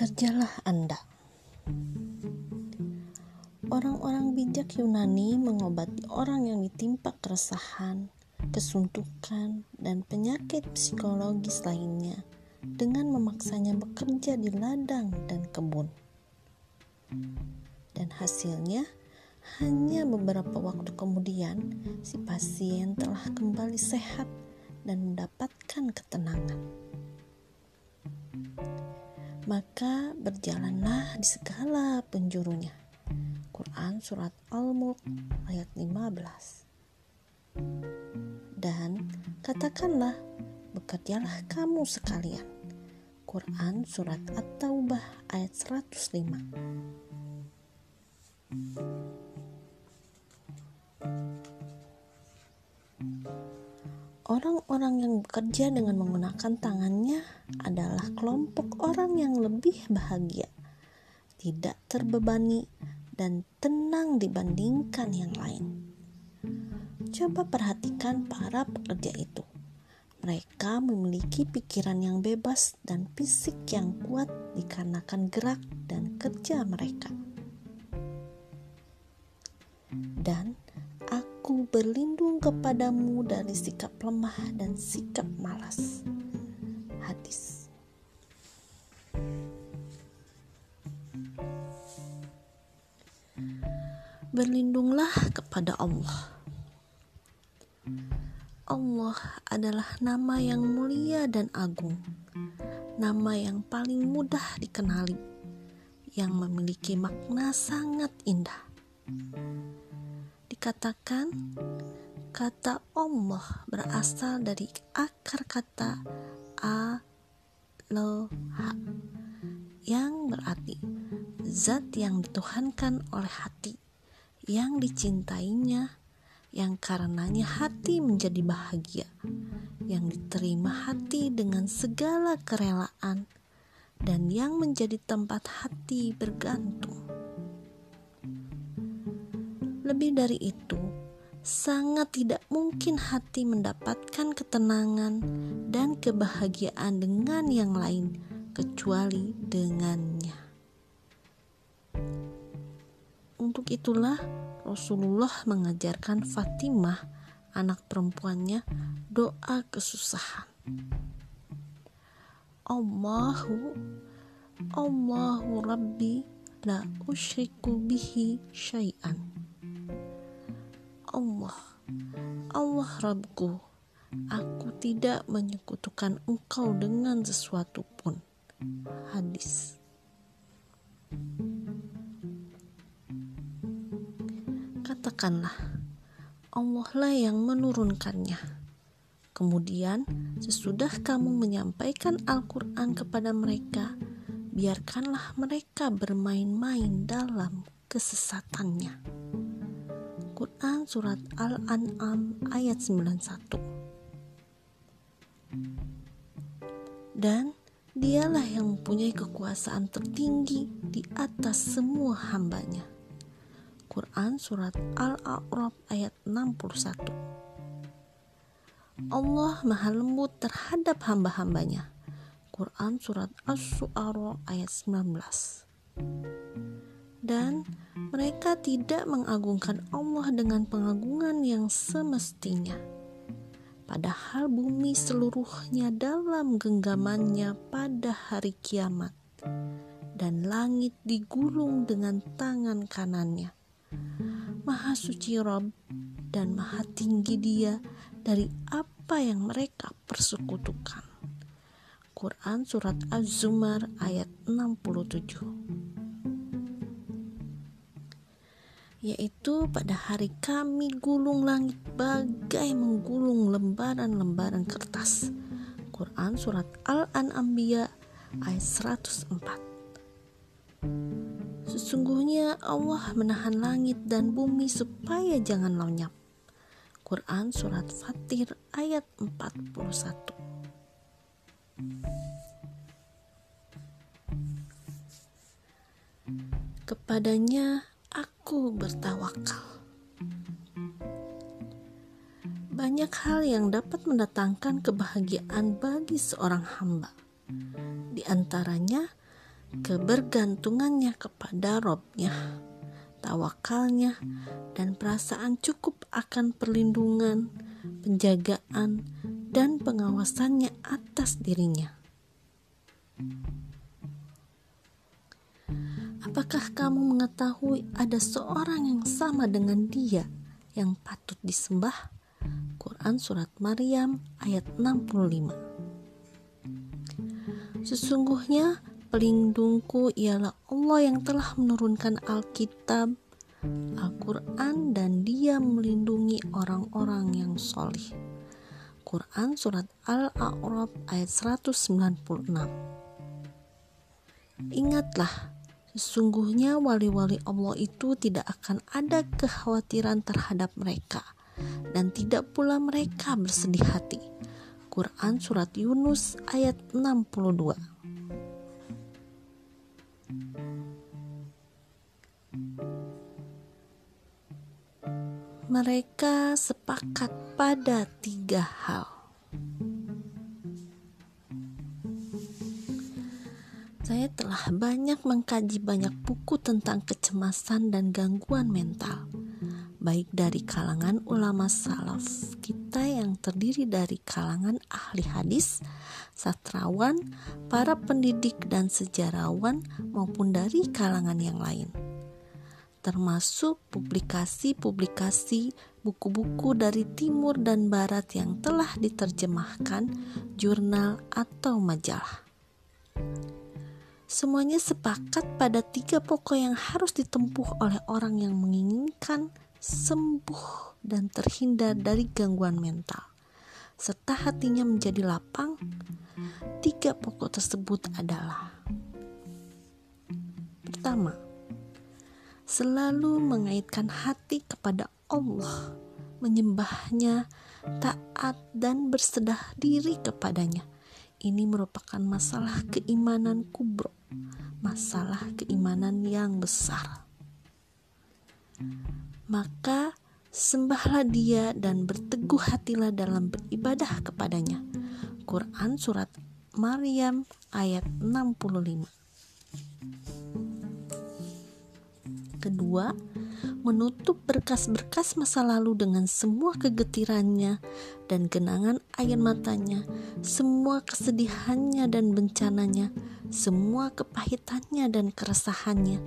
Bekerjalah Anda. Orang-orang bijak Yunani mengobati orang yang ditimpa keresahan, kesuntukan, dan penyakit psikologis lainnya dengan memaksanya bekerja di ladang dan kebun. Dan hasilnya, hanya beberapa waktu kemudian, si pasien telah kembali sehat dan mendapatkan ketenangan maka berjalanlah di segala penjurunya. Quran Surat Al-Mulk ayat 15 Dan katakanlah, bekerjalah kamu sekalian. Quran Surat At-Taubah ayat 105 Orang-orang yang bekerja dengan menggunakan tangannya adalah kelompok orang yang lebih bahagia, tidak terbebani, dan tenang dibandingkan yang lain. Coba perhatikan para pekerja itu. Mereka memiliki pikiran yang bebas dan fisik yang kuat dikarenakan gerak dan kerja mereka. Dan Aku berlindung kepadamu dari sikap lemah dan sikap malas. Hadis. Berlindunglah kepada Allah. Allah adalah nama yang mulia dan agung, nama yang paling mudah dikenali, yang memiliki makna sangat indah dikatakan kata Allah berasal dari akar kata aloha yang berarti zat yang dituhankan oleh hati yang dicintainya yang karenanya hati menjadi bahagia yang diterima hati dengan segala kerelaan dan yang menjadi tempat hati bergantung. Lebih dari itu, sangat tidak mungkin hati mendapatkan ketenangan dan kebahagiaan dengan yang lain kecuali dengannya. Untuk itulah Rasulullah mengajarkan Fatimah, anak perempuannya, doa kesusahan. Allahu Allahu Rabbi la usyriku bihi syai'an Allah, Allah Rabbku, aku tidak menyekutukan engkau dengan sesuatu pun. Hadis. Katakanlah, Allah lah yang menurunkannya. Kemudian, sesudah kamu menyampaikan Al-Quran kepada mereka, biarkanlah mereka bermain-main dalam kesesatannya. Quran Surat Al-An'am ayat 91 Dan dialah yang mempunyai kekuasaan tertinggi di atas semua hambanya. Quran Surat Al-A'raf ayat 61 Allah maha lembut terhadap hamba-hambanya. Quran Surat As-Su'ara ayat 19 dan mereka tidak mengagungkan Allah dengan pengagungan yang semestinya. Padahal bumi seluruhnya dalam genggamannya pada hari kiamat, dan langit digulung dengan tangan kanannya. Maha suci Rob dan maha tinggi dia dari apa yang mereka persekutukan. Quran Surat Az-Zumar ayat 67 yaitu pada hari kami gulung langit bagai menggulung lembaran-lembaran kertas. Quran Surat Al-An'ambiya ayat 104 Sesungguhnya Allah menahan langit dan bumi supaya jangan lenyap. Quran Surat Fatir ayat 41 Kepadanya aku bertawakal. Banyak hal yang dapat mendatangkan kebahagiaan bagi seorang hamba. Di antaranya, kebergantungannya kepada Robnya, tawakalnya, dan perasaan cukup akan perlindungan, penjagaan, dan pengawasannya atas dirinya. Apakah kamu mengetahui ada seorang yang sama dengan dia yang patut disembah? Quran Surat Maryam ayat 65 Sesungguhnya pelindungku ialah Allah yang telah menurunkan Alkitab, Al-Quran dan dia melindungi orang-orang yang solih. Quran Surat Al-A'raf ayat 196 Ingatlah, Sesungguhnya wali-wali Allah itu tidak akan ada kekhawatiran terhadap mereka dan tidak pula mereka bersedih hati. Quran Surat Yunus ayat 62 Mereka sepakat pada tiga hal. Saya telah banyak mengkaji banyak buku tentang kecemasan dan gangguan mental, baik dari kalangan ulama salaf kita yang terdiri dari kalangan ahli hadis, sastrawan, para pendidik dan sejarawan maupun dari kalangan yang lain. Termasuk publikasi-publikasi buku-buku dari timur dan barat yang telah diterjemahkan jurnal atau majalah. Semuanya sepakat pada tiga pokok yang harus ditempuh oleh orang yang menginginkan sembuh dan terhindar dari gangguan mental, serta hatinya menjadi lapang. Tiga pokok tersebut adalah: pertama, selalu mengaitkan hati kepada Allah, menyembahnya, taat, dan bersedah diri kepadanya. Ini merupakan masalah keimanan kubro masalah keimanan yang besar. Maka sembahlah dia dan berteguh hatilah dalam beribadah kepadanya. Quran Surat Maryam ayat 65 Kedua, menutup berkas-berkas masa lalu dengan semua kegetirannya dan genangan air matanya, semua kesedihannya dan bencananya, semua kepahitannya dan keresahannya,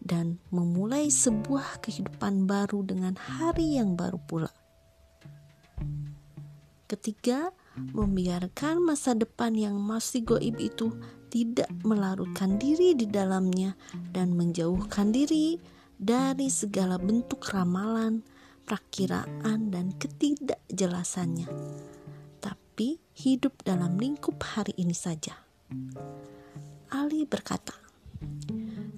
dan memulai sebuah kehidupan baru dengan hari yang baru pula. Ketiga, membiarkan masa depan yang masih goib itu tidak melarutkan diri di dalamnya dan menjauhkan diri dari segala bentuk ramalan, prakiraan, dan ketidakjelasannya, tapi hidup dalam lingkup hari ini saja. Ali berkata,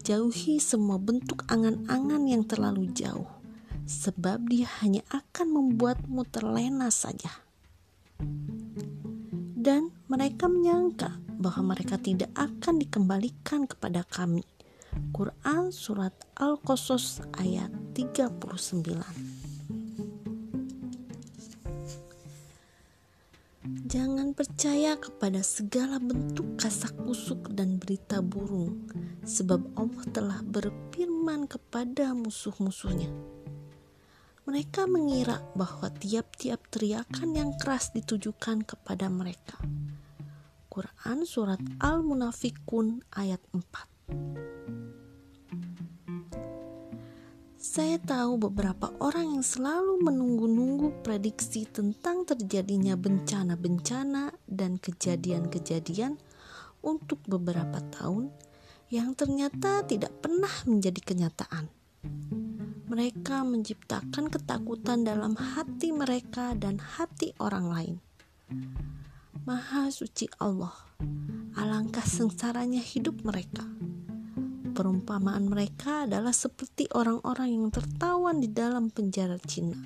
"Jauhi semua bentuk angan-angan yang terlalu jauh, sebab dia hanya akan membuatmu terlena saja." Dan mereka menyangka bahwa mereka tidak akan dikembalikan kepada kami Quran Surat Al-Qasas ayat 39 Jangan percaya kepada segala bentuk kasak kusuk dan berita burung, sebab Allah telah berfirman kepada musuh-musuhnya. Mereka mengira bahwa tiap-tiap teriakan yang keras ditujukan kepada mereka. Quran Surat Al-Munafikun ayat 4 Saya tahu beberapa orang yang selalu menunggu-nunggu prediksi tentang terjadinya bencana-bencana dan kejadian-kejadian untuk beberapa tahun yang ternyata tidak pernah menjadi kenyataan. Mereka menciptakan ketakutan dalam hati mereka dan hati orang lain. Maha suci Allah, alangkah sengsaranya hidup mereka perumpamaan mereka adalah seperti orang-orang yang tertawan di dalam penjara Cina.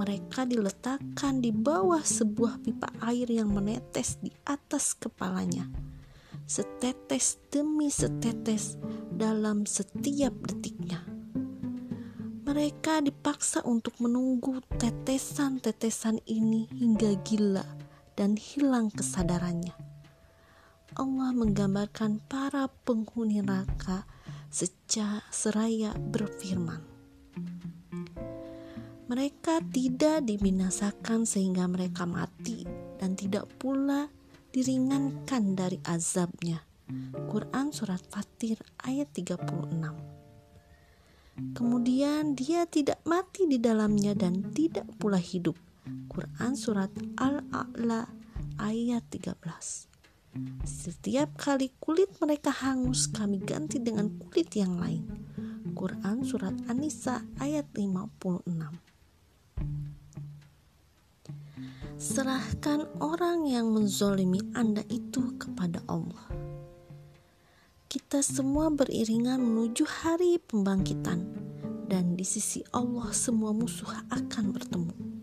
Mereka diletakkan di bawah sebuah pipa air yang menetes di atas kepalanya, setetes demi setetes dalam setiap detiknya. Mereka dipaksa untuk menunggu tetesan-tetesan ini hingga gila dan hilang kesadarannya Allah menggambarkan para penghuni neraka secara seraya berfirman. Mereka tidak dibinasakan sehingga mereka mati dan tidak pula diringankan dari azabnya. Quran Surat Fatir ayat 36 Kemudian dia tidak mati di dalamnya dan tidak pula hidup. Quran Surat Al-A'la ayat 13 Setiap kali kulit mereka hangus kami ganti dengan kulit yang lain. Quran Surat An-Nisa ayat 56 Serahkan orang yang menzolimi Anda itu kepada Allah kita semua beriringan menuju hari pembangkitan, dan di sisi Allah semua musuh akan bertemu.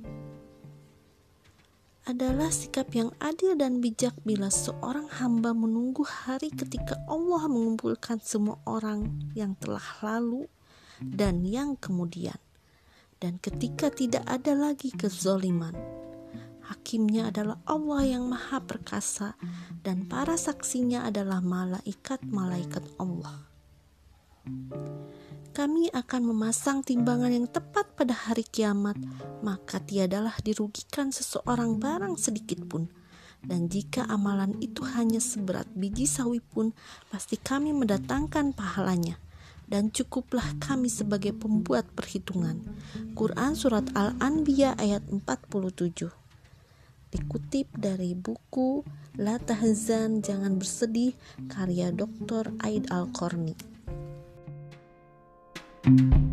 Adalah sikap yang adil dan bijak bila seorang hamba menunggu hari ketika Allah mengumpulkan semua orang yang telah lalu dan yang kemudian, dan ketika tidak ada lagi kezoliman hakimnya adalah Allah yang maha perkasa dan para saksinya adalah malaikat-malaikat Allah. Kami akan memasang timbangan yang tepat pada hari kiamat, maka tiadalah dirugikan seseorang barang sedikit pun. Dan jika amalan itu hanya seberat biji sawi pun, pasti kami mendatangkan pahalanya dan cukuplah kami sebagai pembuat perhitungan. Quran Surat Al-Anbiya ayat 47 dikutip dari buku La Tahzan Jangan Bersedih karya Dr. Aid Al-Qarni. Thank you